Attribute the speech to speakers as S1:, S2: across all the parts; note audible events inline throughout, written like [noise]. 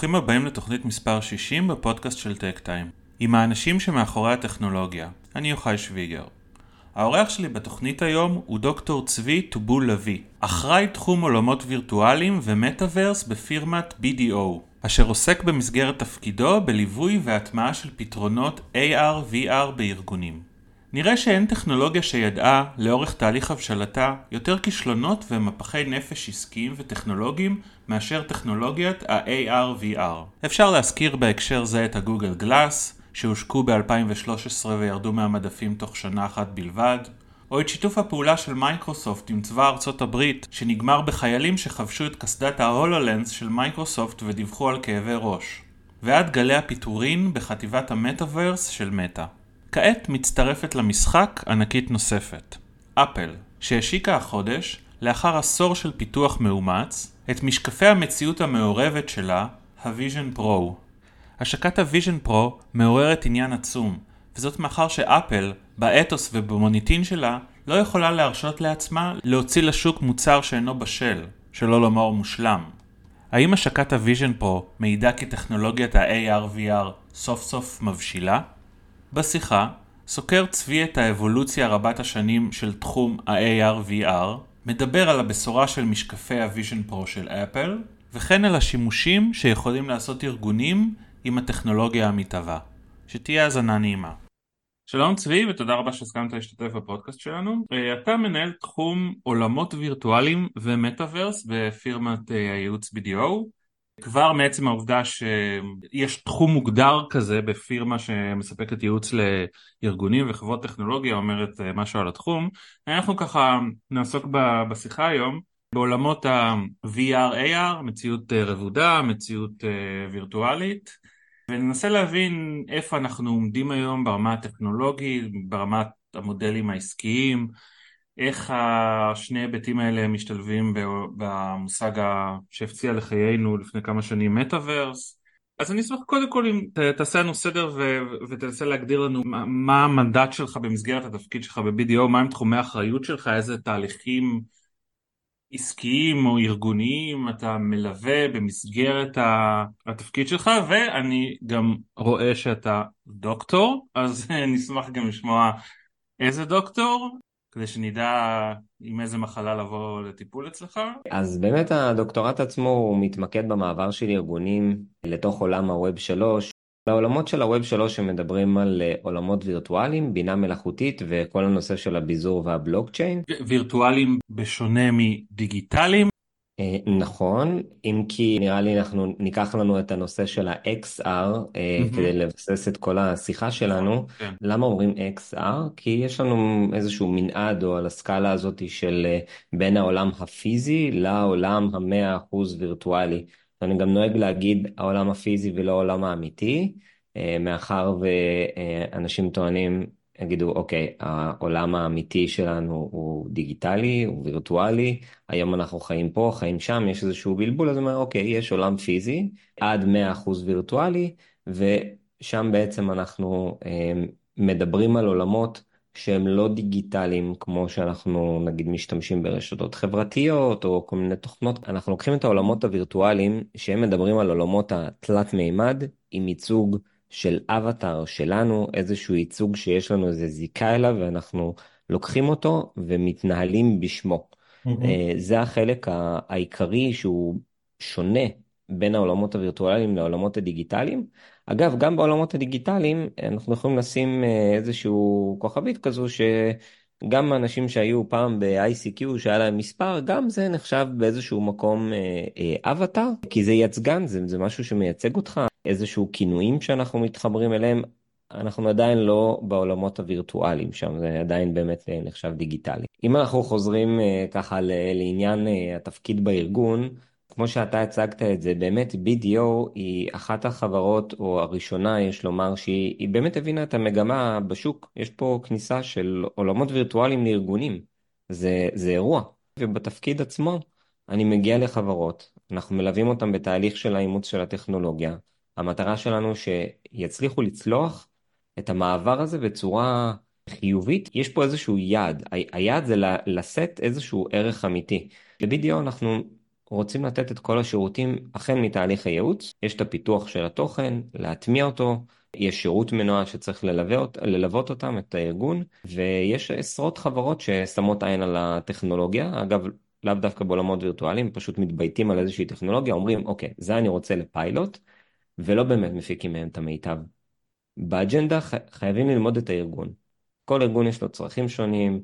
S1: שלום וברוכים הבאים לתוכנית מספר 60 בפודקאסט של טק טיים. עם האנשים שמאחורי הטכנולוגיה. אני יוחאי שוויגר. האורח שלי בתוכנית היום הוא דוקטור צבי טובול לביא, אחראי תחום עולמות וירטואליים ומטאוורס בפירמת BDO, אשר עוסק במסגרת תפקידו בליווי והטמעה של פתרונות AR-VR בארגונים. נראה שאין טכנולוגיה שידעה, לאורך תהליך הבשלתה, יותר כישלונות ומפחי נפש עסקיים וטכנולוגיים מאשר טכנולוגיית ה-AR-VR. אפשר להזכיר בהקשר זה את ה Google Glass, שהושקו ב-2013 וירדו מהמדפים תוך שנה אחת בלבד, או את שיתוף הפעולה של מייקרוסופט עם צבא ארצות הברית, שנגמר בחיילים שחבשו את קסדת ה HoloLens של מייקרוסופט ודיווחו על כאבי ראש, ועד גלי הפיטורין בחטיבת המטאוורס של Meta. כעת מצטרפת למשחק ענקית נוספת, אפל, שהשיקה החודש, לאחר עשור של פיתוח מאומץ, את משקפי המציאות המעורבת שלה, ה-Vision Pro. השקת ה-Vision Pro מעוררת עניין עצום, וזאת מאחר שאפל, באתוס ובמוניטין שלה, לא יכולה להרשות לעצמה להוציא לשוק מוצר שאינו בשל, שלא לומר מושלם. האם השקת ה-Vision Pro מעידה כי טכנולוגיית ה-AR-VR סוף סוף מבשילה? בשיחה סוקר צבי את האבולוציה רבת השנים של תחום ה-AR-VR, מדבר על הבשורה של משקפי ה-Vision Pro של אפל, וכן על השימושים שיכולים לעשות ארגונים עם הטכנולוגיה המתהווה. שתהיה האזנה נעימה. שלום צבי ותודה רבה שהסכמת להשתתף בפודקאסט שלנו. אתה מנהל תחום עולמות וירטואליים ומטאוורס בפירמת הייעוץ BDO. כבר מעצם העובדה שיש תחום מוגדר כזה בפירמה שמספקת ייעוץ לארגונים וחברות טכנולוגיה אומרת משהו על התחום. אנחנו ככה נעסוק בשיחה היום בעולמות ה-VR-AR, מציאות רבודה, מציאות וירטואלית, וננסה להבין איפה אנחנו עומדים היום ברמה הטכנולוגית, ברמת המודלים העסקיים, איך השני היבטים האלה משתלבים במושג שהפציע לחיינו לפני כמה שנים מטאוורס. אז אני אשמח קודם כל אם תעשה לנו סדר ותנסה להגדיר לנו מה המנדט שלך במסגרת התפקיד שלך ב-BDO, מהם תחומי האחריות שלך, איזה תהליכים עסקיים או ארגוניים אתה מלווה במסגרת התפקיד שלך ואני גם רואה שאתה דוקטור אז [laughs] נשמח גם לשמוע איזה דוקטור כדי שנדע עם איזה מחלה לבוא לטיפול אצלך.
S2: אז באמת הדוקטורט עצמו הוא מתמקד במעבר של ארגונים לתוך עולם הווב 3 לעולמות של הווב 3 שמדברים על עולמות וירטואליים, בינה מלאכותית וכל הנושא של הביזור והבלוקצ'יין.
S1: וירטואליים בשונה מדיגיטליים?
S2: נכון, אם כי נראה לי אנחנו ניקח לנו את הנושא של ה-XR mm-hmm. כדי לבסס את כל השיחה שלנו. Okay. כן. למה אומרים XR? כי יש לנו איזשהו מנעד או על הסקאלה הזאת של בין העולם הפיזי לעולם המאה אחוז וירטואלי. אני גם נוהג להגיד העולם הפיזי ולא העולם האמיתי, מאחר ואנשים טוענים, יגידו, אוקיי, העולם האמיתי שלנו הוא דיגיטלי, הוא וירטואלי, היום אנחנו חיים פה, חיים שם, יש איזשהו בלבול, אז אומר, אוקיי, יש עולם פיזי, עד 100% וירטואלי, ושם בעצם אנחנו מדברים על עולמות שהם לא דיגיטליים כמו שאנחנו נגיד משתמשים ברשתות חברתיות או כל מיני תוכנות. אנחנו לוקחים את העולמות הווירטואליים שהם מדברים על עולמות התלת מימד עם ייצוג של אבטאר שלנו, איזשהו ייצוג שיש לנו איזה זיקה אליו ואנחנו לוקחים אותו ומתנהלים בשמו. Mm-hmm. זה החלק העיקרי שהוא שונה בין העולמות הווירטואליים לעולמות הדיגיטליים. אגב, גם בעולמות הדיגיטליים אנחנו יכולים לשים אה, איזשהו כוכבית כזו שגם אנשים שהיו פעם ב-ICQ שהיה להם מספר, גם זה נחשב באיזשהו מקום אבטאר, אה, כי זה ייצגן, זה, זה משהו שמייצג אותך, איזשהו כינויים שאנחנו מתחברים אליהם. אנחנו עדיין לא בעולמות הווירטואליים שם, זה עדיין באמת אה, נחשב דיגיטלי. אם אנחנו חוזרים ככה לעניין התפקיד בארגון, כמו שאתה הצגת את זה, באמת BDO היא אחת החברות, או הראשונה, יש לומר, שהיא באמת הבינה את המגמה בשוק. יש פה כניסה של עולמות וירטואליים לארגונים. זה, זה אירוע. ובתפקיד עצמו, אני מגיע לחברות, אנחנו מלווים אותם בתהליך של האימוץ של הטכנולוגיה. המטרה שלנו שיצליחו לצלוח את המעבר הזה בצורה חיובית. יש פה איזשהו יעד. היעד זה לשאת איזשהו ערך אמיתי. ב-BDO אנחנו רוצים לתת את כל השירותים החל מתהליך הייעוץ, יש את הפיתוח של התוכן, להטמיע אותו, יש שירות מנוע שצריך ללוות, ללוות אותם, את הארגון, ויש עשרות חברות ששמות עין על הטכנולוגיה. אגב, לאו דווקא בעולמות וירטואליים, פשוט מתבייתים על איזושהי טכנולוגיה, אומרים, אוקיי, זה אני רוצה לפיילוט, ולא באמת מפיקים מהם את המיטב. באג'נדה חייבים ללמוד את הארגון. כל ארגון יש לו צרכים שונים,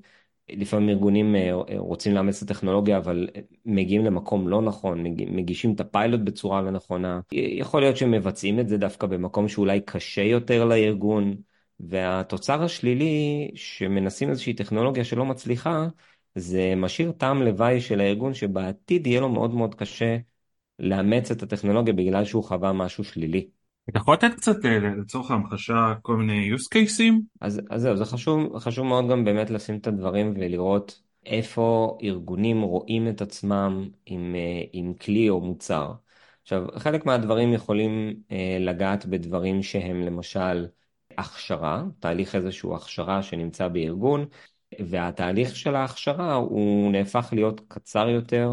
S2: לפעמים ארגונים אה, רוצים לאמץ את הטכנולוגיה אבל מגיעים למקום לא נכון, מגישים את הפיילוט בצורה לא נכונה. יכול להיות שהם מבצעים את זה דווקא במקום שאולי קשה יותר לארגון, והתוצר השלילי שמנסים איזושהי טכנולוגיה שלא מצליחה, זה משאיר טעם לוואי של הארגון שבעתיד יהיה לו מאוד מאוד קשה לאמץ את הטכנולוגיה בגלל שהוא חווה משהו שלילי.
S1: אתה יכול לתת קצת אה, לצורך ההמחשה כל מיני use cases?
S2: אז, אז זהו, זה חשוב, חשוב מאוד גם באמת לשים את הדברים ולראות איפה ארגונים רואים את עצמם עם, אה, עם כלי או מוצר. עכשיו, חלק מהדברים יכולים אה, לגעת בדברים שהם למשל הכשרה, תהליך איזשהו הכשרה שנמצא בארגון, והתהליך של ההכשרה הוא נהפך להיות קצר יותר,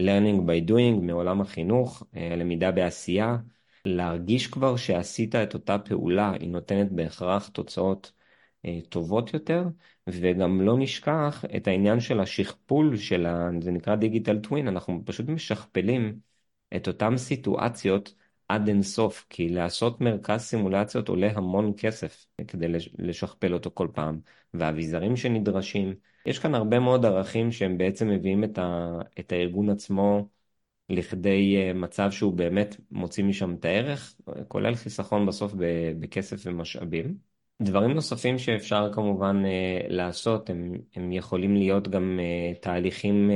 S2: learning by doing מעולם החינוך, אה, למידה בעשייה. להרגיש כבר שעשית את אותה פעולה, היא נותנת בהכרח תוצאות אה, טובות יותר, וגם לא נשכח את העניין של השכפול של ה... זה נקרא דיגיטל טווין, אנחנו פשוט משכפלים את אותן סיטואציות עד אינסוף, כי לעשות מרכז סימולציות עולה המון כסף כדי לשכפל אותו כל פעם, והאביזרים שנדרשים, יש כאן הרבה מאוד ערכים שהם בעצם מביאים את, ה... את הארגון עצמו לכדי אה, מצב שהוא באמת מוציא משם את הערך, כולל חיסכון בסוף בכסף ומשאבים. דברים נוספים שאפשר כמובן אה, לעשות, הם, הם יכולים להיות גם אה, תהליכים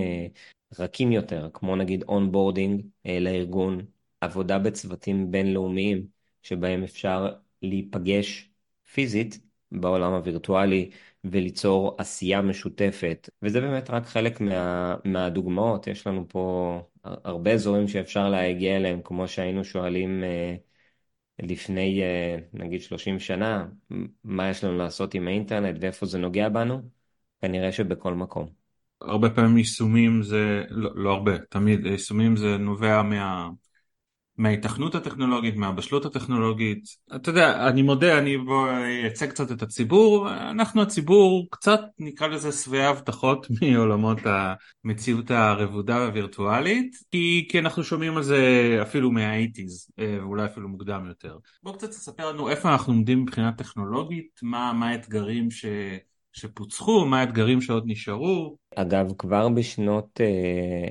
S2: רכים יותר, כמו נגיד onboarding לארגון, עבודה בצוותים בינלאומיים, שבהם אפשר להיפגש פיזית בעולם הווירטואלי וליצור עשייה משותפת, וזה באמת רק חלק מה, מהדוגמאות, יש לנו פה הרבה אזורים שאפשר להגיע אליהם, כמו שהיינו שואלים אה, לפני אה, נגיד 30 שנה, מה יש לנו לעשות עם האינטרנט ואיפה זה נוגע בנו, כנראה שבכל מקום.
S1: הרבה פעמים יישומים זה, לא, לא הרבה, תמיד יישומים זה נובע מה... מההיתכנות הטכנולוגית, מהבשלות הטכנולוגית. אתה יודע, אני מודה, אני אייצג קצת את הציבור, אנחנו הציבור קצת נקרא לזה שבעי הבטחות [laughs] מעולמות המציאות הרבודה והווירטואלית, כי, כי אנחנו שומעים על זה אפילו מהאיטיז, אה, ואולי אפילו מוקדם יותר. בוא קצת תספר לנו איפה אנחנו עומדים מבחינה טכנולוגית, מה, מה האתגרים ש... שפוצחו, מה האתגרים שעוד נשארו.
S2: אגב, כבר בשנות, אה,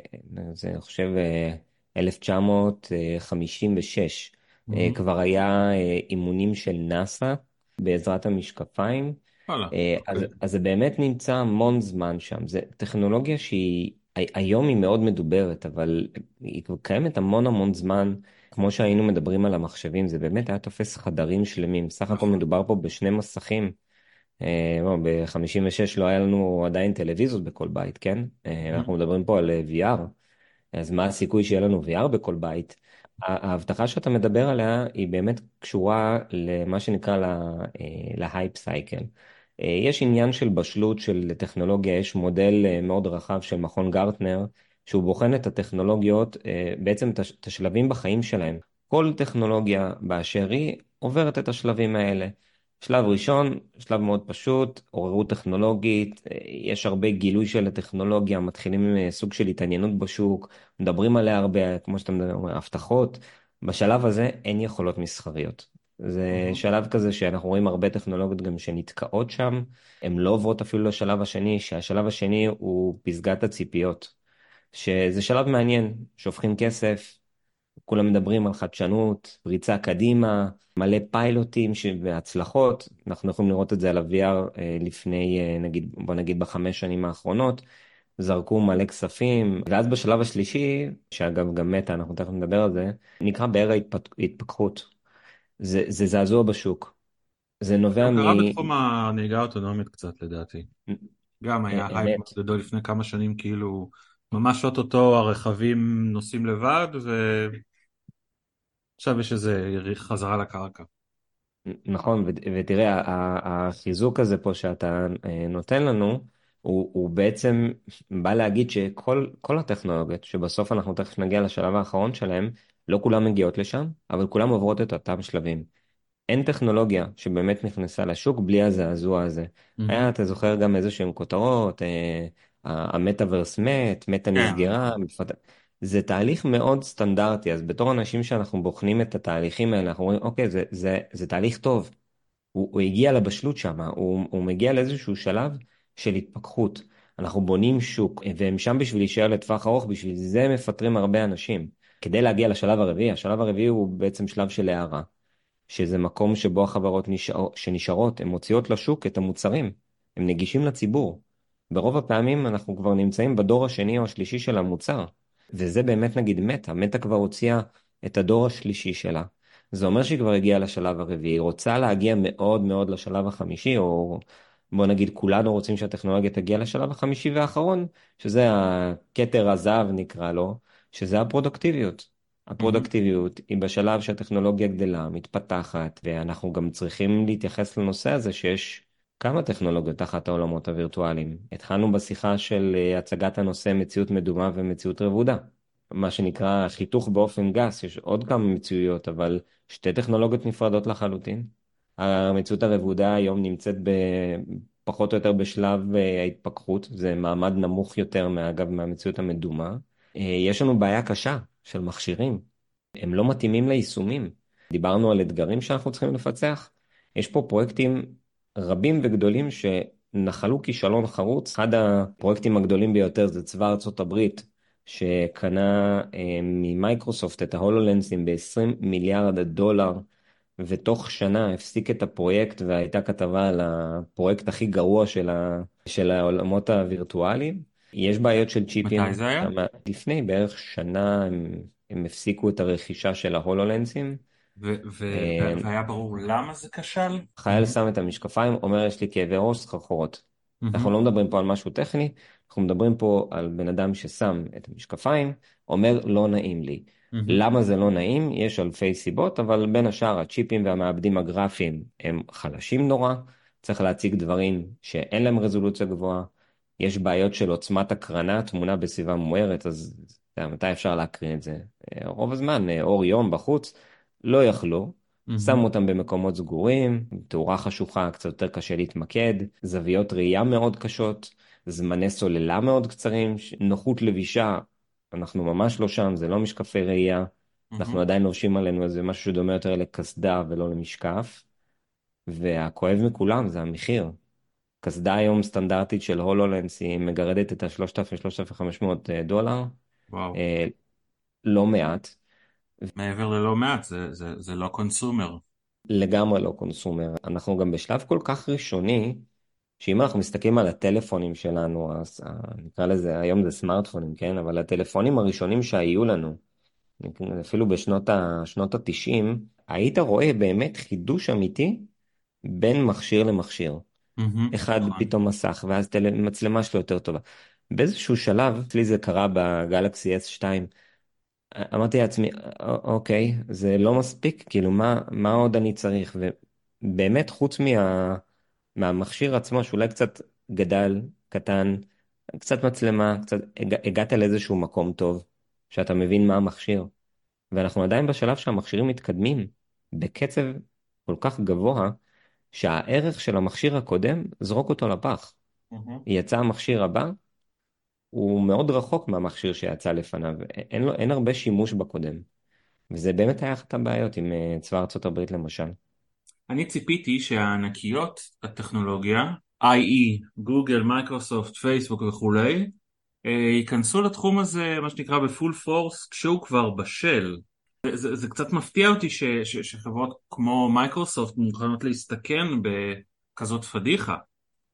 S2: זה אני חושב, אה, 1956. Mm-hmm. כבר היה אה, אימונים של נאס"א בעזרת המשקפיים. וואלה, אה, אז, אוקיי. אז זה באמת נמצא המון זמן שם. זו טכנולוגיה שהיא, היום היא מאוד מדוברת, אבל היא קיימת המון המון זמן. כמו שהיינו מדברים על המחשבים, זה באמת היה תופס חדרים שלמים. סך הכל נכון. מדובר פה בשני מסכים. לא, ב-56 לא היה לנו עדיין טלוויזיות בכל בית, כן? אנחנו מדברים פה על VR. אז מה הסיכוי שיהיה לנו VR בכל בית? ההבטחה שאתה מדבר עליה היא באמת קשורה למה שנקרא להייפ סייקל. אה, יש עניין של בשלות של טכנולוגיה, יש מודל אה, מאוד רחב של מכון גרטנר, שהוא בוחן את הטכנולוגיות, אה, בעצם את השלבים בחיים שלהם. כל טכנולוגיה באשר היא עוברת את השלבים האלה. שלב ראשון, שלב מאוד פשוט, עוררות טכנולוגית, יש הרבה גילוי של הטכנולוגיה, מתחילים עם אה, סוג של התעניינות בשוק, מדברים עליה הרבה, כמו שאתה מדבר, הבטחות. בשלב הזה אין יכולות מסחריות. זה שלב כזה שאנחנו רואים הרבה טכנולוגיות גם שנתקעות שם, הן לא עוברות אפילו לשלב השני, שהשלב השני הוא פסגת הציפיות. שזה שלב מעניין, שופכים כסף, כולם מדברים על חדשנות, פריצה קדימה, מלא פיילוטים והצלחות, אנחנו יכולים לראות את זה על ה-VR אה, לפני, אה, נגיד, בוא נגיד בחמש שנים האחרונות, זרקו מלא כספים, ואז בשלב השלישי, שאגב גם Meta, אנחנו תכף נדבר על זה, נקרא באר ההתפתחות. זה, זה זעזוע בשוק. זה נובע
S1: מ... זה קרה בתחום הנהיגה האוטונומית קצת לדעתי. גם היה אה, הייפ גדול לפני כמה שנים, כאילו, ממש אוטוטו הרכבים נוסעים לבד, ו... עכשיו יש איזה חזרה לקרקע.
S2: נכון, ותראה, החיזוק הזה פה שאתה אה, נותן לנו, הוא, הוא בעצם בא להגיד שכל הטכנולוגיות, שבסוף אנחנו תכף נגיע לשלב האחרון שלהם, לא כולן מגיעות לשם, אבל כולן עוברות את אותם שלבים. אין טכנולוגיה שבאמת נכנסה לשוק בלי הזעזוע הזה. Mm-hmm. היה, אתה זוכר גם איזה שהם כותרות, אה, המטאוורס מת, מטא כן. נסגרה, מתפת... זה תהליך מאוד סטנדרטי, אז בתור אנשים שאנחנו בוחנים את התהליכים האלה, אנחנו אומרים, אוקיי, זה, זה, זה תהליך טוב. הוא, הוא הגיע לבשלות שם, הוא, הוא מגיע לאיזשהו שלב של התפכחות. אנחנו בונים שוק, והם שם בשביל להישאר לטווח ארוך, בשביל זה מפטרים הרבה אנשים. כדי להגיע לשלב הרביעי, השלב הרביעי הוא בעצם שלב של הערה, שזה מקום שבו החברות נשאר, שנשארות, הן מוציאות לשוק את המוצרים, הם נגישים לציבור. ברוב הפעמים אנחנו כבר נמצאים בדור השני או השלישי של המוצר, וזה באמת נגיד מטא, מטא כבר הוציאה את הדור השלישי שלה. זה אומר שהיא כבר הגיעה לשלב הרביעי, היא רוצה להגיע מאוד מאוד לשלב החמישי, או בוא נגיד כולנו רוצים שהטכנולוגיה תגיע לשלב החמישי והאחרון, שזה הכתר הזהב נקרא לו, שזה הפרודוקטיביות. הפרודקטיביות היא בשלב שהטכנולוגיה גדלה, מתפתחת, ואנחנו גם צריכים להתייחס לנושא הזה שיש כמה טכנולוגיות תחת העולמות הווירטואליים. התחלנו בשיחה של אה, הצגת הנושא מציאות מדומה ומציאות רבודה. מה שנקרא חיתוך באופן גס, יש עוד כמה מציאויות, אבל שתי טכנולוגיות נפרדות לחלוטין. המציאות הרבודה היום נמצאת פחות או יותר בשלב אה, ההתפכחות, זה מעמד נמוך יותר, אגב, מהמציאות המדומה. אה, יש לנו בעיה קשה של מכשירים, הם לא מתאימים ליישומים. דיברנו על אתגרים שאנחנו צריכים לפצח. יש פה פרויקטים רבים וגדולים שנחלו כישלון חרוץ. אחד הפרויקטים הגדולים ביותר זה צבא ארצות הברית, שקנה אה, ממייקרוסופט את ההולולנסים ב-20 מיליארד דולר, ותוך שנה הפסיק את הפרויקט והייתה כתבה על הפרויקט הכי גרוע של, ה... של העולמות הווירטואליים. יש בעיות של צ'יפים.
S1: מתי זה היה?
S2: לפני בערך שנה הם, הם הפסיקו את הרכישה של ההולולנסים.
S1: אה, והיה ברור למה זה כשל?
S2: חייל שם את המשקפיים, אומר יש לי כאבי ראש, סחרחורות. אנחנו לא מדברים פה על משהו טכני, אנחנו מדברים פה על בן אדם ששם את המשקפיים, אומר לא נעים לי. למה זה לא נעים? יש אלפי סיבות, אבל בין השאר הצ'יפים והמעבדים הגרפיים הם חלשים נורא, צריך להציג דברים שאין להם רזולוציה גבוהה, יש בעיות של עוצמת הקרנה, תמונה בסביבה מוארת, אז מתי אפשר להקרין את זה? רוב הזמן, אור יום בחוץ, לא יכלו, mm-hmm. שמו אותם במקומות סגורים, תאורה חשוכה, קצת יותר קשה להתמקד, זוויות ראייה מאוד קשות, זמני סוללה מאוד קצרים, נוחות לבישה, אנחנו ממש לא שם, זה לא משקפי ראייה, mm-hmm. אנחנו עדיין לובשים עלינו איזה משהו שדומה יותר לקסדה ולא למשקף, והכואב מכולם זה המחיר. קסדה היום סטנדרטית של הולולנס היא מגרדת את ה-3,000-3,500 אה, דולר. וואו. אה, לא מעט.
S1: מעבר ללא מעט, זה, זה, זה לא קונסומר.
S2: לגמרי לא קונסומר. אנחנו גם בשלב כל כך ראשוני, שאם אנחנו מסתכלים על הטלפונים שלנו, אז אה, נקרא לזה, היום זה סמארטפונים, כן? אבל הטלפונים הראשונים שהיו לנו, אפילו בשנות ה-90, היית רואה באמת חידוש אמיתי בין מכשיר למכשיר. Mm-hmm, אחד נכון. פתאום מסך, ואז מצלמה שלו יותר טובה. באיזשהו שלב, אצלי זה קרה בגלקסי S2, אמרתי לעצמי, אוקיי, זה לא מספיק, כאילו, מה, מה עוד אני צריך? ובאמת, חוץ מה, מהמכשיר עצמו, שאולי קצת גדל, קטן, קצת מצלמה, קצת, הגע, הגעת לאיזשהו מקום טוב, שאתה מבין מה המכשיר. ואנחנו עדיין בשלב שהמכשירים מתקדמים בקצב כל כך גבוה, שהערך של המכשיר הקודם, זרוק אותו לפח. Mm-hmm. יצא המכשיר הבא, הוא מאוד רחוק מהמכשיר שיצא לפניו, אין, לו, אין הרבה שימוש בקודם. וזה באמת היה אחת הבעיות עם אה, צבא הברית למשל.
S1: אני ציפיתי שהענקיות הטכנולוגיה, i.e. Google, Microsoft, Facebook וכולי, אה, ייכנסו לתחום הזה, מה שנקרא ב full force, כשהוא כבר בשל. זה, זה קצת מפתיע אותי ש, ש, שחברות כמו מייקרוסופט מוכנות להסתכן בכזאת פדיחה.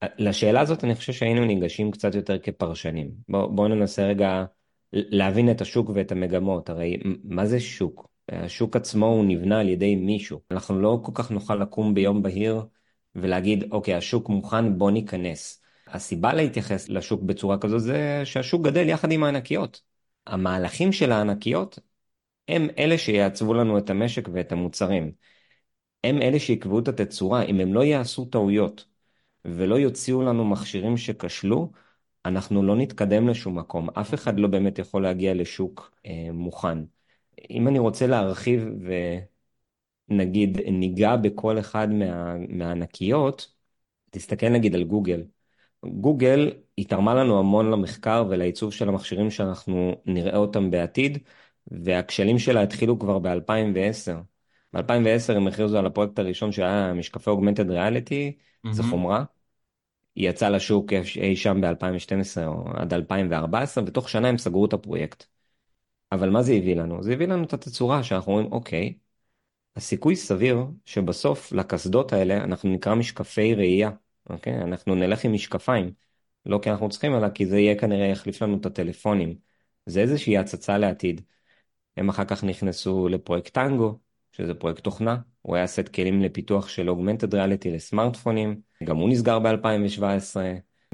S2: לשאלה הזאת אני חושב שהיינו ניגשים קצת יותר כפרשנים. בואו בוא ננסה רגע להבין את השוק ואת המגמות. הרי מה זה שוק? השוק עצמו הוא נבנה על ידי מישהו. אנחנו לא כל כך נוכל לקום ביום בהיר ולהגיד, אוקיי, השוק מוכן, בוא ניכנס. הסיבה להתייחס לשוק בצורה כזו זה שהשוק גדל יחד עם הענקיות. המהלכים של הענקיות הם אלה שיעצבו לנו את המשק ואת המוצרים. הם אלה שיקבעו את התצורה, אם הם לא יעשו טעויות ולא יוציאו לנו מכשירים שכשלו, אנחנו לא נתקדם לשום מקום. אף אחד לא באמת יכול להגיע לשוק אה, מוכן. אם אני רוצה להרחיב ונגיד ניגע בכל אחד מה, מהענקיות, תסתכל נגיד על גוגל. גוגל היא תרמה לנו המון למחקר ולעיצוב של המכשירים שאנחנו נראה אותם בעתיד, והכשלים שלה התחילו כבר ב-2010. ב-2010 הם הכריזו על הפרויקט הראשון שהיה משקפי אוגמנטד ריאליטי, mm-hmm. זה חומרה. היא יצאה לשוק אי שם ב-2012 או עד 2014, ותוך שנה הם סגרו את הפרויקט. אבל מה זה הביא לנו? זה הביא לנו את התצורה שאנחנו אומרים, אוקיי, הסיכוי סביר שבסוף לקסדות האלה אנחנו נקרא משקפי ראייה, אוקיי? אנחנו נלך עם משקפיים, לא כי אנחנו צריכים, אלא כי זה יהיה כנראה יחליף לנו את הטלפונים. זה איזושהי הצצה לעתיד. הם אחר כך נכנסו לפרויקט טנגו, שזה פרויקט תוכנה, הוא היה סט כלים לפיתוח של Augmented Reality לסמארטפונים, גם הוא נסגר ב-2017.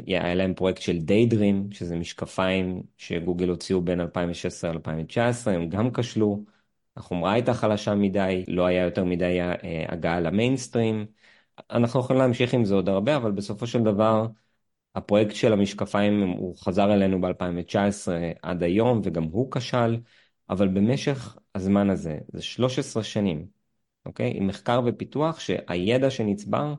S2: היה להם פרויקט של Daydream, שזה משקפיים שגוגל הוציאו בין 2016 ל-2019, הם גם כשלו. החומרה הייתה חלשה מדי, לא היה יותר מדי אה, הגעה למיינסטרים. אנחנו יכולים להמשיך עם זה עוד הרבה, אבל בסופו של דבר הפרויקט של המשקפיים הוא חזר אלינו ב-2019 עד היום, וגם הוא כשל, אבל במשך הזמן הזה, זה 13 שנים, אוקיי? עם מחקר ופיתוח שהידע שנצבר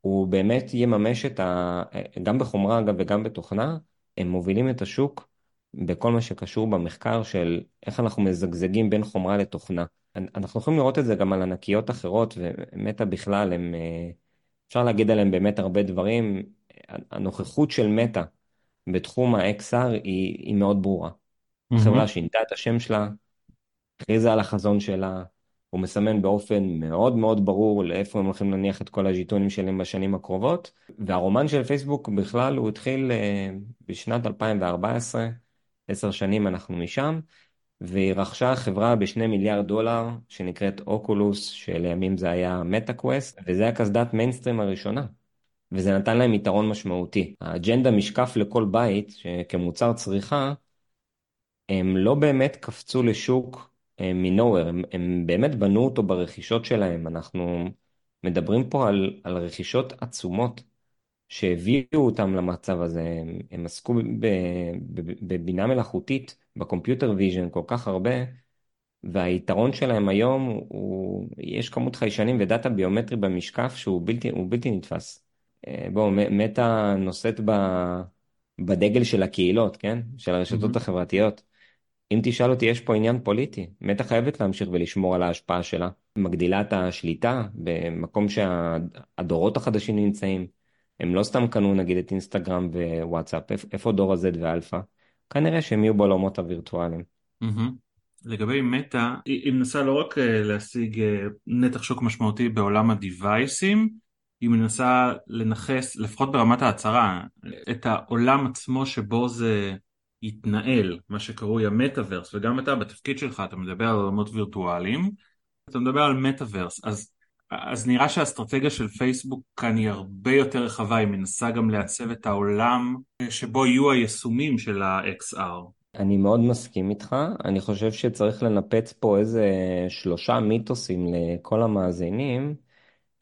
S2: הוא באמת יממש את ה... גם בחומרה אגב וגם בתוכנה, הם מובילים את השוק בכל מה שקשור במחקר של איך אנחנו מזגזגים בין חומרה לתוכנה. אנחנו יכולים לראות את זה גם על ענקיות אחרות, ומטא בכלל, הם, אה, אפשר להגיד עליהם באמת הרבה דברים. הנוכחות של Meta בתחום ה-XR היא, היא מאוד ברורה. Mm-hmm. חברה שינתה את השם שלה, הכריזה על החזון שלה, הוא מסמן באופן מאוד מאוד ברור לאיפה הם הולכים להניח את כל הז'יטונים שלהם בשנים הקרובות. והרומן של פייסבוק בכלל הוא התחיל uh, בשנת 2014, עשר שנים אנחנו משם, והיא רכשה חברה בשני מיליארד דולר שנקראת Oculus, שלימים זה היה Meta Quest, וזה הקסדת מיינסטרים הראשונה. וזה נתן להם יתרון משמעותי. האג'נדה משקף לכל בית, כמוצר צריכה, הם לא באמת קפצו לשוק מ nowhere, הם, הם באמת בנו אותו ברכישות שלהם. אנחנו מדברים פה על, על רכישות עצומות שהביאו אותם למצב הזה. הם, הם עסקו בבינה מלאכותית, ב computer vision כל כך הרבה, והיתרון שלהם היום הוא, יש כמות חיישנים ו data ביומטרי במשקף שהוא בלתי, בלתי נתפס. אה, בואו, מטא נושאת ב, בדגל של הקהילות, כן? של הרשתות mm-hmm. החברתיות. אם תשאל אותי, יש פה עניין פוליטי. מטא חייבת להמשיך ולשמור על ההשפעה שלה. מגדילה את השליטה במקום שהדורות החדשים נמצאים. הם לא סתם קנו נגיד את אינסטגרם ווואטסאפ, איפה דור ה-Z ואלפא? כנראה שהם יהיו בעולמות הווירטואליים.
S1: לגבי מטא, היא מנסה לא רק אה, להשיג אה, נתח שוק משמעותי בעולם הדיווייסים, היא מנסה לנכס, לפחות ברמת ההצהרה, את העולם עצמו שבו זה יתנהל, מה שקרוי המטאוורס, וגם אתה בתפקיד שלך, אתה מדבר על עולמות וירטואליים, אתה מדבר על מטאוורס, אז, אז נראה שהאסטרטגיה של פייסבוק כאן היא הרבה יותר רחבה, היא מנסה גם לעצב את העולם שבו יהיו היישומים של ה-XR.
S2: אני מאוד מסכים איתך, אני חושב שצריך לנפץ פה איזה שלושה מיתוסים לכל המאזינים.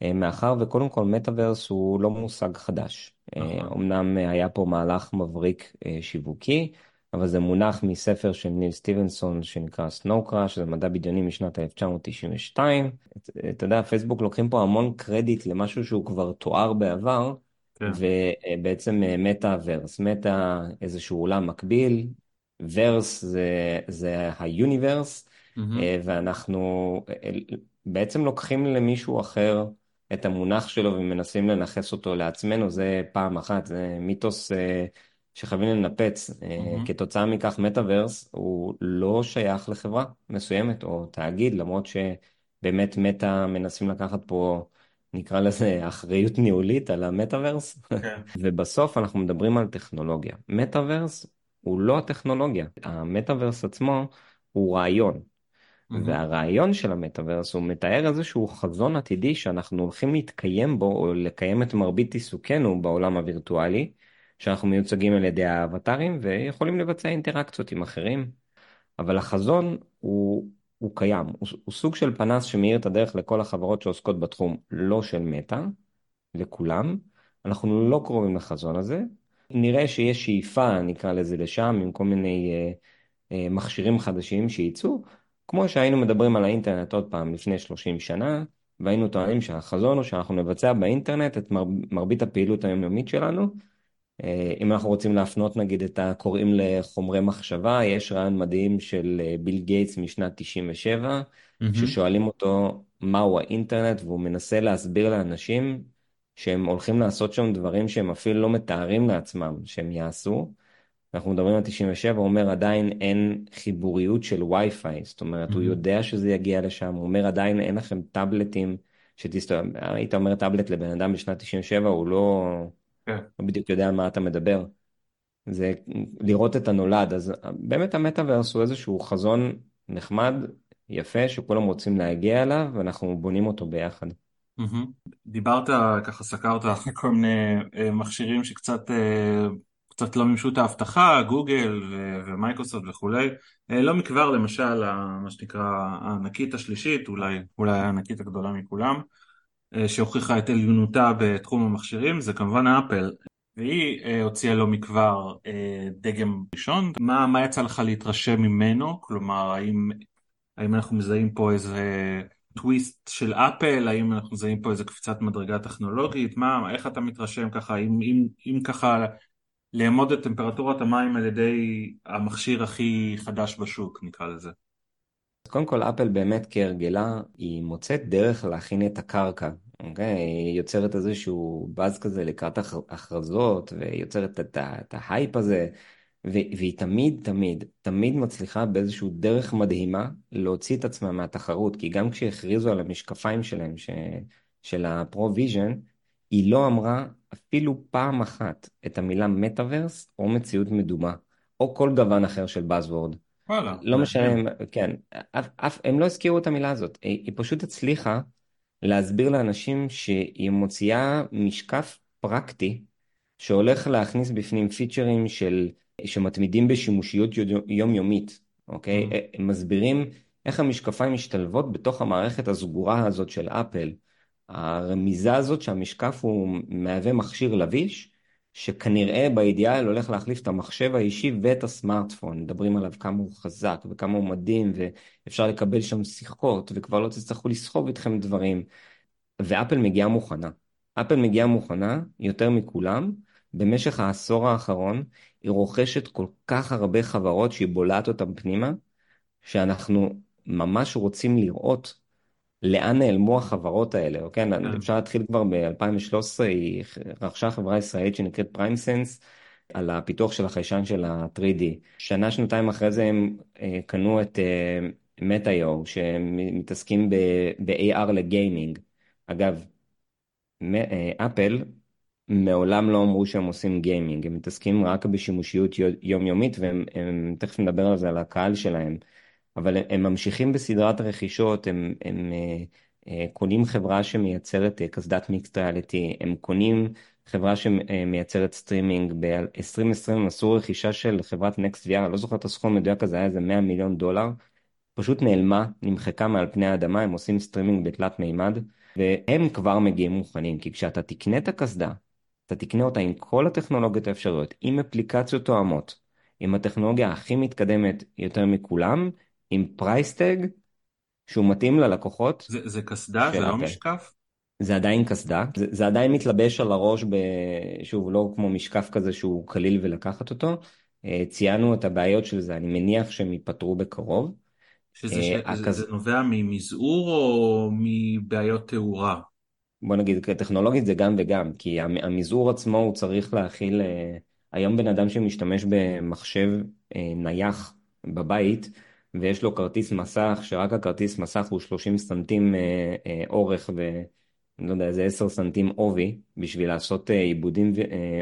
S2: אה, מאחר וקודם כל מטאוורס הוא לא מושג חדש. נכון. אמנם היה פה מהלך מבריק אה, שיווקי, אבל זה מונח מספר של ניל סטיבנסון שנקרא Snow Crash, שזה מדע בדיוני משנת 1992. אתה יודע, פייסבוק לוקחים פה המון קרדיט למשהו שהוא כבר תואר בעבר, כן. ובעצם מטא-verse, מטא איזשהו עולם מקביל, verse זה, זה ה universe, mm-hmm. ואנחנו בעצם לוקחים למישהו אחר את המונח שלו ומנסים לנכס אותו לעצמנו, זה פעם אחת, זה מיתוס אה, שחייבים לנפץ. Mm-hmm. כתוצאה מכך מטאוורס הוא לא שייך לחברה מסוימת או תאגיד, למרות שבאמת מטא מנסים לקחת פה, נקרא לזה, [laughs] אחריות ניהולית על המטאוורס. Okay. כן. [laughs] ובסוף אנחנו מדברים על טכנולוגיה. מטאוורס הוא לא הטכנולוגיה, המטאוורס עצמו הוא רעיון. והרעיון של המטאוורס הוא מתאר איזשהו חזון עתידי שאנחנו הולכים להתקיים בו או לקיים את מרבית עיסוקנו בעולם הווירטואלי, שאנחנו מיוצגים על ידי האבטרים ויכולים לבצע אינטראקציות עם אחרים. אבל החזון הוא, הוא קיים, הוא, הוא סוג של פנס שמאיר את הדרך לכל החברות שעוסקות בתחום, לא של מטא, לכולם, אנחנו לא קרובים לחזון הזה. נראה שיש שאיפה, נקרא לזה, לשם, עם כל מיני אה, אה, מכשירים חדשים שייצאו, כמו שהיינו מדברים על האינטרנט עוד פעם לפני 30 שנה, והיינו טוענים שהחזון הוא שאנחנו נבצע באינטרנט את מר, מרבית הפעילות היומיומית שלנו. אה, אם אנחנו רוצים להפנות נגיד את הקוראים לחומרי מחשבה, יש רעיון מדהים של אה, ביל גייטס משנת 97, mm-hmm. ששואלים אותו מהו האינטרנט, והוא מנסה להסביר לאנשים שהם הולכים לעשות שם דברים שהם אפילו לא מתארים לעצמם שהם יעשו. אנחנו מדברים על 97, הוא אומר עדיין אין חיבוריות של וי-פיי, זאת אומרת, mm-hmm. הוא יודע שזה יגיע לשם, הוא אומר עדיין אין לכם טאבלטים, שתסתובב, היית אומר טאבלט לבן אדם בשנת 97, הוא לא. כן. לא בדיוק יודע על מה אתה מדבר. זה לראות את הנולד, אז באמת המטאוורס הוא איזשהו חזון נחמד, יפה, שכולם רוצים להגיע אליו, ואנחנו בונים אותו ביחד.
S1: Mm-hmm. דיברת, ככה סקרת [laughs] כל מיני אה, מכשירים שקצת אה, קצת לא מימשו את האבטחה, גוגל ומייקרוסופט וכולי. אה, לא מכבר למשל, מה שנקרא הענקית השלישית, אולי, אולי הענקית הגדולה מכולם, שהוכיחה את עליונותה בתחום המכשירים, זה כמובן אפל. והיא הוציאה לא מכבר דגם ראשון. מה, מה יצא לך להתרשם ממנו? כלומר, האם, האם אנחנו מזהים פה איזה... טוויסט של אפל, האם אנחנו מזהים פה איזה קפיצת מדרגה טכנולוגית, מה, איך אתה מתרשם ככה, אם, אם, אם ככה לאמוד את טמפרטורת המים על ידי המכשיר הכי חדש בשוק, נקרא לזה.
S2: קודם כל, אפל באמת כהרגלה, היא מוצאת דרך להכין את הקרקע, אוקיי? היא יוצרת איזשהו באז כזה לקראת הכרזות, ויוצרת את, את ההייפ הזה. והיא תמיד, תמיד, תמיד מצליחה באיזושהי דרך מדהימה להוציא את עצמה מהתחרות, כי גם כשהכריזו על המשקפיים שלהם, ש... של ה Pro Vision, היא לא אמרה אפילו פעם אחת את המילה מטאוורס או מציאות מדומה, או כל גוון אחר של Buzzword. וואלה. לא משנה, כן, אף, אף, הם לא הזכירו את המילה הזאת, היא, היא פשוט הצליחה להסביר לאנשים שהיא מוציאה משקף פרקטי, שהולך להכניס בפנים פיצ'רים של שמתמידים בשימושיות יומיומית, אוקיי? Mm-hmm. הם מסבירים איך המשקפיים משתלבות בתוך המערכת הסגורה הזאת של אפל. הרמיזה הזאת שהמשקף הוא מהווה מכשיר לביש, שכנראה באידיאל הולך להחליף את המחשב האישי ואת הסמארטפון. מדברים עליו כמה הוא חזק וכמה הוא מדהים, ואפשר לקבל שם שיחות, וכבר לא תצטרכו לסחוב איתכם דברים. ואפל מגיעה מוכנה. אפל מגיעה מוכנה יותר מכולם. במשך העשור האחרון היא רוכשת כל כך הרבה חברות שהיא בולעת אותן פנימה, שאנחנו ממש רוצים לראות לאן נעלמו החברות האלה, אוקיי? כן. אפשר להתחיל כבר ב-2013, היא רכשה חברה ישראלית שנקראת PrimeSense, על הפיתוח של החיישן של ה-3D. שנה, שנתיים אחרי זה הם אה, קנו את Metaio, אה, שמתעסקים ב-AR ל gaming. אגב, אפל מעולם לא אמרו שהם עושים gaming, הם מתעסקים רק בשימושיות יומיומית והם הם, תכף נדבר על זה, על הקהל שלהם, אבל הם, ממשיכים בסדרת הרכישות, הם, הם אה, אה, קונים חברה שמייצרת אה, קסדת mixed reality, הם קונים חברה שמייצרת סטרימינג, ב-2020 הם עשו רכישה של חברת NextVR, אני לא זוכר את הסכום המדויק הזה, היה איזה 100 מיליון דולר, פשוט נעלמה, נמחקה מעל פני האדמה, הם עושים סטרימינג בתלת מימד. והם כבר מגיעים מוכנים, כי כשאתה תקנה את הקסדה, אתה תקנה אותה עם כל הטכנולוגיות האפשריות, עם אפליקציות תואמות, עם הטכנולוגיה הכי מתקדמת יותר מכולם, עם price tag שהוא מתאים ללקוחות.
S1: זה, זה קסדה? זה לא משקף?
S2: זה עדיין קסדה, זה, זה עדיין מתלבש על הראש, ב... שוב, לא כמו משקף כזה שהוא קליל ולקחת אותו. אה, ציינו את הבעיות של זה, אני מניח שהם ייפתרו בקרוב.
S1: שזה ש... אה, הכס... זה נובע ממזעור או מבעיות תאורה?
S2: בוא נגיד, טכנולוגית זה גם וגם, כי המזעור עצמו הוא צריך להכיל, אה, היום בן אדם שמשתמש במחשב אה, נייח בבית, ויש לו כרטיס מסך, שרק הכרטיס מסך הוא 30 סנטים אה, אורך ו... לא יודע, איזה 10 סנטים עובי, בשביל לעשות עיבודים,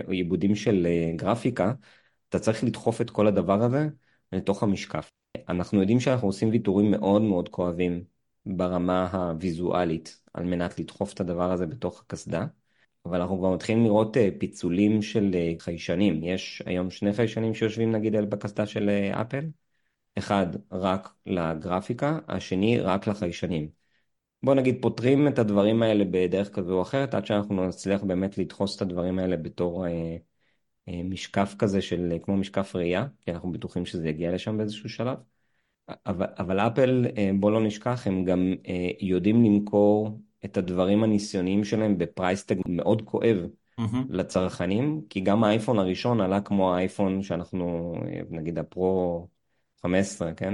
S2: עיבודים של גרפיקה, אתה צריך לדחוף את כל הדבר הזה לתוך המשקף. אנחנו יודעים שאנחנו עושים ויתורים מאוד מאוד כואבים ברמה הוויזואלית על מנת לדחוף את הדבר הזה בתוך הקסדה. אבל אנחנו כבר מתחילים לראות אה, פיצולים של אה, חיישנים. יש היום שני חיישנים שיושבים נגיד בקסדה של אה, אפל. אחד רק לגרפיקה, השני רק לחיישנים. בוא נגיד פותרים את הדברים האלה בדרך כזו או אחרת, עד שאנחנו נצליח באמת לדחוס את הדברים האלה בתור אה, אה, משקף כזה של כמו משקף ראייה, כי אנחנו בטוחים שזה יגיע לשם באיזשהו שלב. אבל, אבל אפל, אה, בוא לא נשכח, הם גם אה, יודעים למכור את הדברים הניסיוניים שלהם בפרייסטג מאוד כואב mm-hmm. לצרכנים, כי גם האייפון הראשון עלה כמו האייפון שאנחנו, אה, נגיד הפרו 15, כן?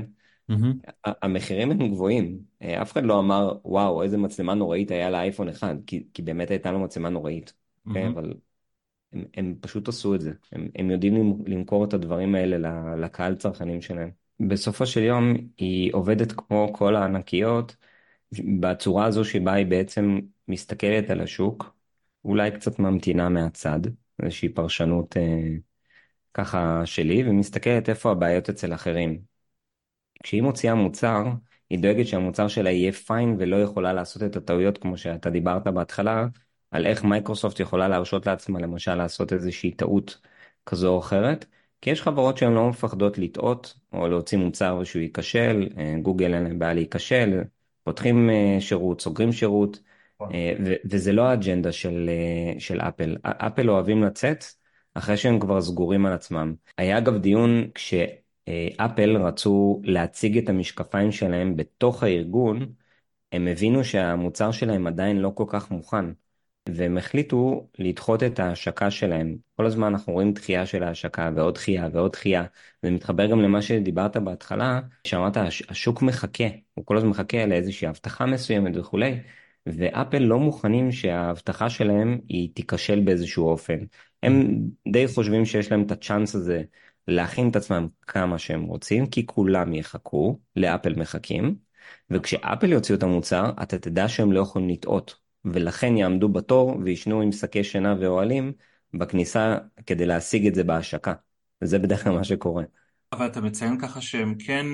S2: Mm-hmm. המחירים הם גבוהים, אף אחד לא אמר, וואו, איזה מצלמה נוראית היה לאייפון אחד, כי, כי באמת הייתה לו מצלמה נוראית, mm-hmm. okay? אבל הם, הם פשוט עשו את זה, הם, הם יודעים למכור את הדברים האלה לקהל צרכנים שלהם. בסופו של יום היא עובדת כמו כל הענקיות בצורה הזו שבה היא בעצם מסתכלת על השוק, אולי קצת ממתינה מהצד, איזושהי פרשנות אה, ככה שלי, ומסתכלת איפה הבעיות אצל אחרים. כשהיא מוציאה מוצר, היא דואגת שהמוצר שלה יהיה פיין ולא יכולה לעשות את הטעויות כמו שאתה דיברת בהתחלה, על איך מייקרוסופט יכולה להרשות לעצמה למשל לעשות איזושהי טעות כזו או אחרת. כי יש חברות שהן לא מפחדות לטעות או להוציא מוצר ושהוא ייכשל, אה, גוגל אין להם בעיה להיכשל, פותחים אה, שירות, סוגרים שירות, אה, וזה לא האג'נדה של, של אפל. אפל אוהבים לצאת אחרי שהם כבר סגורים על עצמם. היה אגב דיון כשאפל רצו להציג את המשקפיים שלהם בתוך הארגון, הם הבינו שהמוצר שלהם עדיין לא כל כך מוכן. והם החליטו לדחות את ההשקה שלהם. כל הזמן אנחנו רואים דחייה של ההשקה ועוד דחייה ועוד דחייה. זה מתחבר גם למה שדיברת בהתחלה, שאמרת השוק מחכה, הוא כל הזמן מחכה לאיזושהי הבטחה מסוימת וכולי, ואפל לא מוכנים שההבטחה שלהם היא תיכשל באיזשהו אופן. הם די חושבים שיש להם את הצ'אנס הזה להכין את עצמם כמה שהם רוצים, כי כולם יחכו, לאפל מחכים, וכשאפל יוציאו את המוצר, אתה תדע שהם לא יכולים לטעות. ולכן יעמדו בתור וישנו עם שקי שינה ואוהלים בכניסה כדי להשיג את זה בהשקה. וזה בדרך כלל מה שקורה.
S1: אבל אתה מציין ככה שהם כן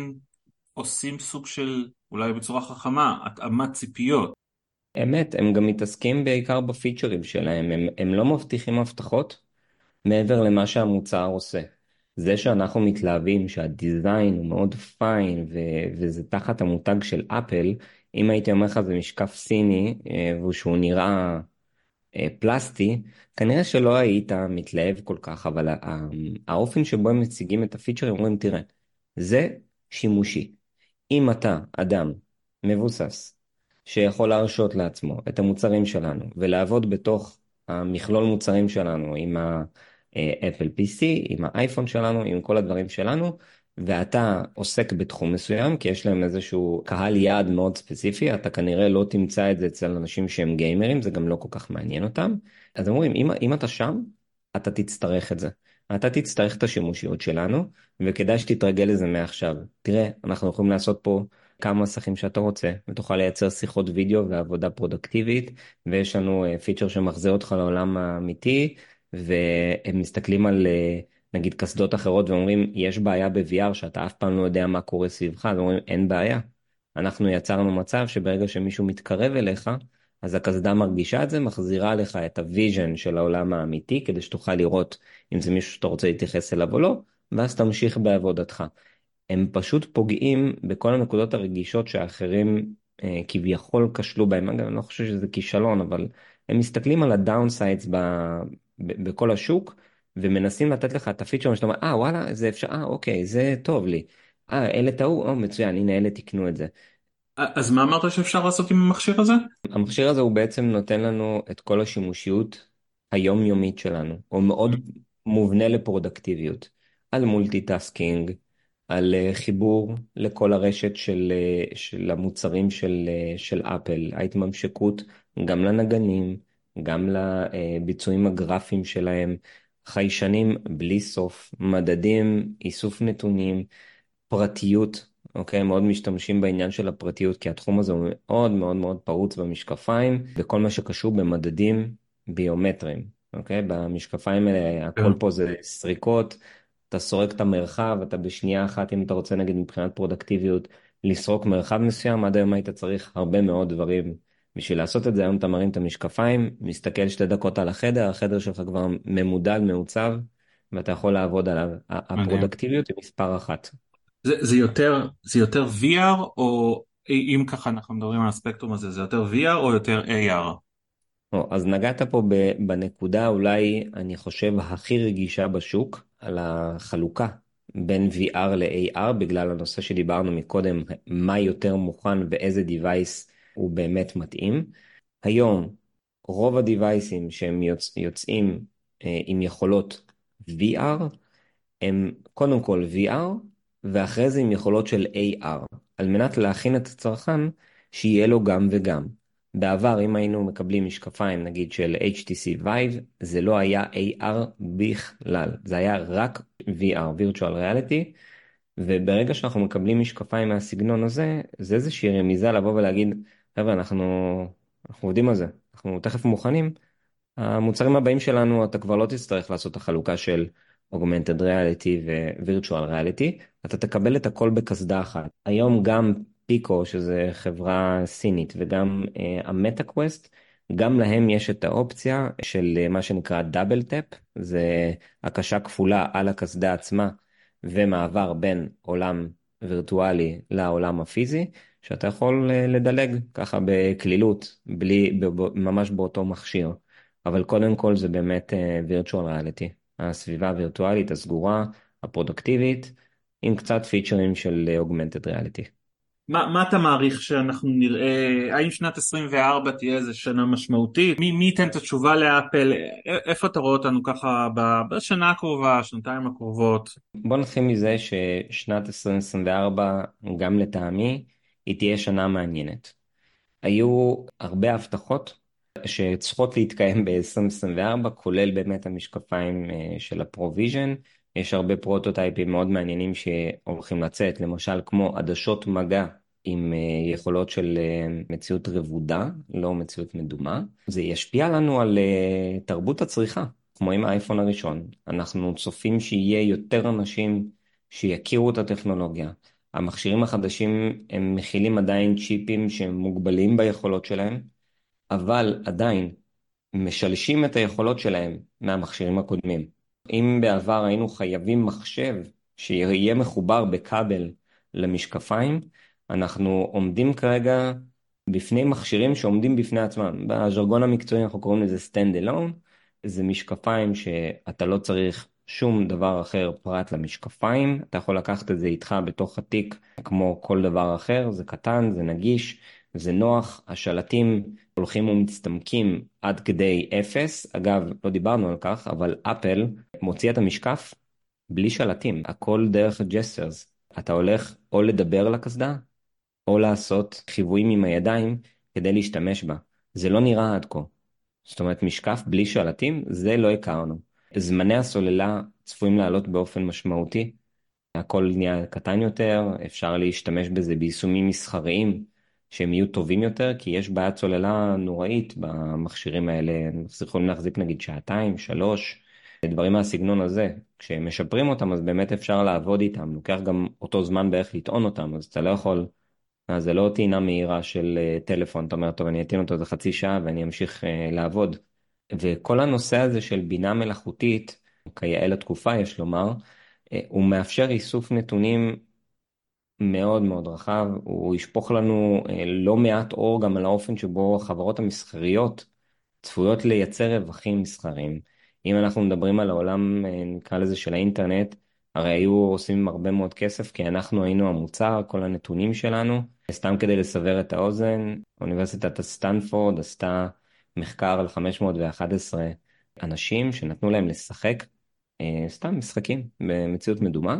S1: עושים סוג של, אולי בצורה חכמה, התאמת ציפיות.
S2: אמת, הם גם מתעסקים בעיקר בפיצ'רים שלהם, הם, הם לא מבטיחים הבטחות מעבר למה שהמוצר עושה. זה שאנחנו מתלהבים שהדיזיין הוא מאוד פיין ו- וזה תחת המותג של אפל, אם הייתי אומר לך זה משקף סיני אה, ושהוא נראה אה, פלסטי, כנראה שלא היית מתלהב כל כך, אבל האופן שבו הם מציגים את הפיצ'רים אומרים תראה, זה שימושי. אם אתה אדם מבוסס שיכול להרשות לעצמו את המוצרים שלנו ולעבוד בתוך המכלול מוצרים שלנו עם האפל PC, עם האייפון שלנו, עם כל הדברים שלנו, ואתה עוסק בתחום מסוים, כי יש להם איזשהו קהל יעד מאוד ספציפי, אתה כנראה לא תמצא את זה אצל אנשים שהם גיימרים, זה גם לא כל כך מעניין אותם. אז אומרים, אם, אם אתה שם, אתה תצטרך את זה. אתה תצטרך את השימושיות שלנו, וכדאי שתתרגל לזה מעכשיו. תראה, אנחנו יכולים לעשות פה כמה מסכים שאתה רוצה, ותוכל לייצר שיחות וידאו ועבודה פרודקטיבית, ויש לנו פיצ'ר אה, שמחזיר אותך לעולם האמיתי, והם מסתכלים על... Uh, נגיד קסדות אחרות ואומרים יש בעיה ב-VR שאתה אף פעם לא יודע מה קורה סביבך, אז אומרים אין בעיה. אנחנו יצרנו מצב שברגע שמישהו מתקרב אליך, אז הקסדה מרגישה את זה, מחזירה לך את ה vision של העולם האמיתי, כדי שתוכל לראות אם זה מישהו שאתה רוצה להתייחס אליו או לא, ואז תמשיך בעבודתך. הם פשוט פוגעים בכל הנקודות הרגישות שאחרים אה, כביכול כשלו בהם. אגב, אני לא חושב שזה כישלון, אבל הם מסתכלים על ה downsides בכל השוק, ומנסים לתת לך את ה feature שאתה אומר, אה וואלה, זה אפשר, אה אוקיי, זה טוב לי. אה, אלה טעו, או מצוין, הנה אלה תקנו את זה.
S1: אז מה אמרת שאפשר לעשות עם המכשיר הזה?
S2: המכשיר הזה הוא בעצם נותן לנו את כל השימושיות היומיומית שלנו, הוא מאוד מובנה לפרודקטיביות, על multitasking, על אה, חיבור לכל הרשת של, אה, של המוצרים של, אה, של אפל, ההתממשקות גם לנגנים, גם לביצועים הגרפיים שלהם, חיישנים בלי סוף, מדדים, איסוף נתונים, פרטיות, אוקיי? מאוד משתמשים בעניין של הפרטיות, כי התחום הזה הוא מאוד מאוד מאוד פרוץ במשקפיים, וכל מה שקשור במדדים ביומטריים, אוקיי? במשקפיים האלה הכל כן. פה זה סריקות, אתה סורק את המרחב, אתה בשנייה אחת, אם אתה רוצה נגיד מבחינת פרודקטיביות, לסרוק מרחב מסוים, עד היום היית צריך הרבה מאוד דברים. בשביל לעשות את זה היום אתה מרים את המשקפיים, מסתכל שתי דקות על החדר, החדר שלך כבר ממודל, מעוצב, ואתה יכול לעבוד עליו. הפרודקטיביות היא מספר אחת.
S1: זה, זה, יותר, זה יותר VR או אם ככה אנחנו מדברים על הספקטרום הזה, זה יותר VR או יותר AR?
S2: אז נגעת פה בנקודה אולי, אני חושב, הכי רגישה בשוק, על החלוקה בין VR ל-AR, בגלל הנושא שדיברנו מקודם, מה יותר מוכן ואיזה device הוא באמת מתאים. היום, רוב הדיווייסים שהם יוצ... יוצאים אה, עם יכולות VR, הם קודם כל VR, ואחרי זה עם יכולות של AR, על מנת להכין את הצרכן שיהיה לו גם וגם. בעבר, אם היינו מקבלים משקפיים, נגיד של HTC Vive, זה לא היה AR בכלל, זה היה רק VR, virtual reality, וברגע שאנחנו מקבלים משקפיים מהסגנון הזה, זה איזושהי רמיזה לבוא ולהגיד, חבר'ה, אנחנו, אנחנו עובדים על זה, אנחנו תכף מוכנים. המוצרים הבאים שלנו, אתה כבר לא תצטרך לעשות את החלוקה של Augmented Reality ו-Virtual Reality, אתה תקבל את הכל בקסדה אחת. היום גם Pico, שזה חברה סינית, וגם uh, ה Meta Quest, גם להם יש את האופציה של uh, מה שנקרא double tap, זה הקשה כפולה על הקסדה עצמה, ומעבר בין עולם וירטואלי לעולם הפיזי, שאתה יכול uh, לדלג ככה בקלילות, בלי, ממש באותו מכשיר. אבל קודם כל זה באמת virtual reality, הסביבה הווירטואלית הסגורה, הפרודוקטיבית, עם קצת פיצ'רים של augmented reality.
S1: מה, מה אתה מעריך שאנחנו נראה, האם שנת 24 תהיה איזה שנה משמעותית? מי, מי ייתן את התשובה לאפל? איפה אתה רואה אותנו ככה בשנה הקרובה, שנתיים הקרובות?
S2: בוא נתחיל מזה ששנת 2024, גם לטעמי, היא תהיה שנה מעניינת. היו הרבה הבטחות שצריכות להתקיים ב-2024, כולל באמת המשקפיים אה, של ה Pro Vision. יש הרבה פרוטוטייפים מאוד מעניינים שהולכים לצאת, למשל כמו עדשות מגע עם אה, יכולות של אה, מציאות רבודה, לא מציאות מדומה. זה ישפיע לנו על אה, תרבות הצריכה, כמו עם האייפון הראשון. אנחנו צופים שיהיה יותר אנשים שיכירו את הטכנולוגיה. המכשירים החדשים הם מכילים עדיין צ'יפים שהם מוגבלים ביכולות שלהם, אבל עדיין משלשים את היכולות שלהם מהמכשירים הקודמים. אם בעבר היינו חייבים מחשב שיהיה מחובר בכבל למשקפיים, אנחנו עומדים כרגע בפני מכשירים שעומדים בפני עצמם. בז'רגון המקצועי אנחנו קוראים לזה stand alone, זה משקפיים שאתה לא צריך שום דבר אחר פרט למשקפיים, אתה יכול לקחת את זה איתך בתוך התיק כמו כל דבר אחר, זה קטן, זה נגיש, זה נוח, השלטים הולכים ומצטמקים עד כדי אפס, אגב לא דיברנו על כך, אבל אפל מוציא את המשקף בלי שלטים, הכל דרך הג'סטרס. אתה הולך או לדבר לקסדה, או לעשות חיוויים עם הידיים כדי להשתמש בה. זה לא נראה עד כה. זאת אומרת, משקף בלי שלטים, זה לא הכרנו. זמני הסוללה צפויים לעלות באופן משמעותי. הכל נהיה קטן יותר, אפשר להשתמש בזה ביישומים מסחריים שהם יהיו טובים יותר, כי יש בעיית סוללה נוראית במכשירים האלה. הם יכולים להחזיק נגיד שעתיים, שלוש, דברים מהסגנון הזה. כשמשפרים אותם אז באמת אפשר לעבוד איתם, לוקח גם אותו זמן בערך לטעון אותם, אז אתה לא יכול זה לא טעינה מהירה של אה, טלפון, אתה אומר, טוב, אני אטעין אותו איזה חצי שעה ואני אמשיך אה, לעבוד. וכל הנושא הזה של בינה מלאכותית, כיאה לתקופה יש לומר, אה, הוא מאפשר איסוף נתונים מאוד מאוד רחב, הוא ישפוך לנו לא מעט אור גם על האופן שבו החברות המסחריות צפויות לייצר רווחים מסחריים. אם אנחנו מדברים על העולם, נקרא לזה, של האינטרנט, הרי היו עושים הרבה מאוד כסף כי אנחנו היינו המוצר, כל הנתונים שלנו. סתם כדי לסבר את האוזן, אוניברסיטת סטנפורד עשתה מחקר על 511 אנשים שנתנו להם לשחק אה, סתם משחקים במציאות מדומה.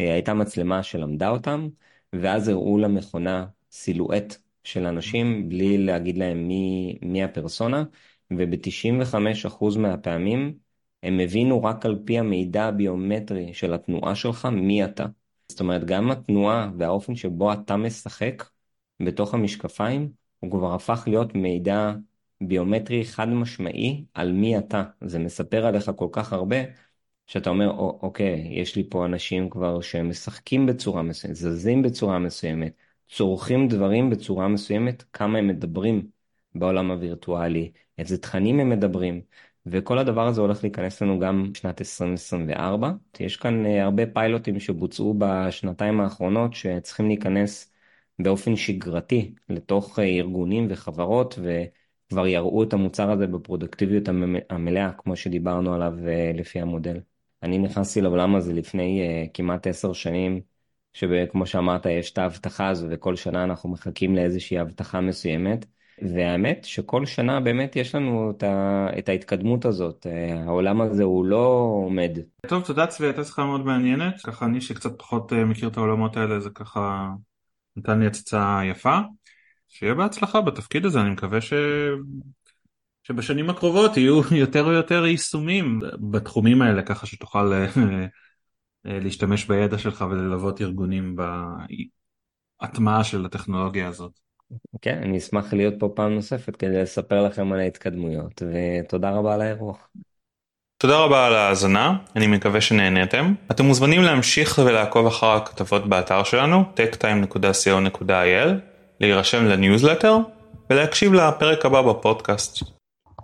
S2: אה, הייתה מצלמה שלמדה אותם, ואז הראו למכונה סילואט של אנשים בלי להגיד להם מי, מי הפרסונה, וב-95% מהפעמים הם הבינו רק על פי המידע הביומטרי של התנועה שלך מי אתה. זאת אומרת, גם התנועה והאופן שבו אתה משחק בתוך המשקפיים, הוא כבר הפך להיות מידע ביומטרי חד משמעי על מי אתה. זה מספר עליך כל כך הרבה, שאתה אומר, אוקיי, יש לי פה אנשים כבר שמשחקים בצורה מסוימת, זזים בצורה מסוימת, צורכים דברים בצורה מסוימת, כמה הם מדברים בעולם הווירטואלי, איזה תכנים הם מדברים. וכל הדבר הזה הולך להיכנס לנו גם בשנת 2024. יש כאן אה, הרבה פיילוטים שבוצעו בשנתיים האחרונות שצריכים להיכנס באופן שגרתי לתוך ארגונים וחברות וכבר יראו את המוצר הזה בפרודקטיביות המלאה, כמו שדיברנו עליו לפי המודל. אני נכנסתי לעולם הזה לפני כמעט עשר שנים, שכמו שאמרת יש את ההבטחה הזו וכל שנה אנחנו מחכים לאיזושהי הבטחה מסוימת. והאמת שכל שנה באמת יש לנו את, ה, את ההתקדמות הזאת, העולם הזה הוא לא עומד.
S1: טוב, תודה צבי, הייתה שיחה מאוד מעניינת, ככה אני שקצת פחות אה, מכיר את העולמות האלה, זה ככה נתן לי הצצה יפה. שיהיה בהצלחה בתפקיד הזה, אני מקווה ש... שבשנים הקרובות יהיו [laughs] יותר ויותר יישומים בתחומים האלה, ככה שתוכל אה, אה, להשתמש בידע שלך וללוות ארגונים בהטמעה של הטכנולוגיה הזאת.
S2: כן, אני אשמח להיות פה פעם נוספת כדי לספר לכם על ההתקדמויות, ותודה רבה על האירוח.
S1: תודה רבה על ההאזנה, אני מקווה שנהניתם. אתם מוזמנים להמשיך ולעקוב אחר הכתבות באתר שלנו, techtime.co.il, להירשם לניוזלטר ולהקשיב לפרק הבא בפודקאסט.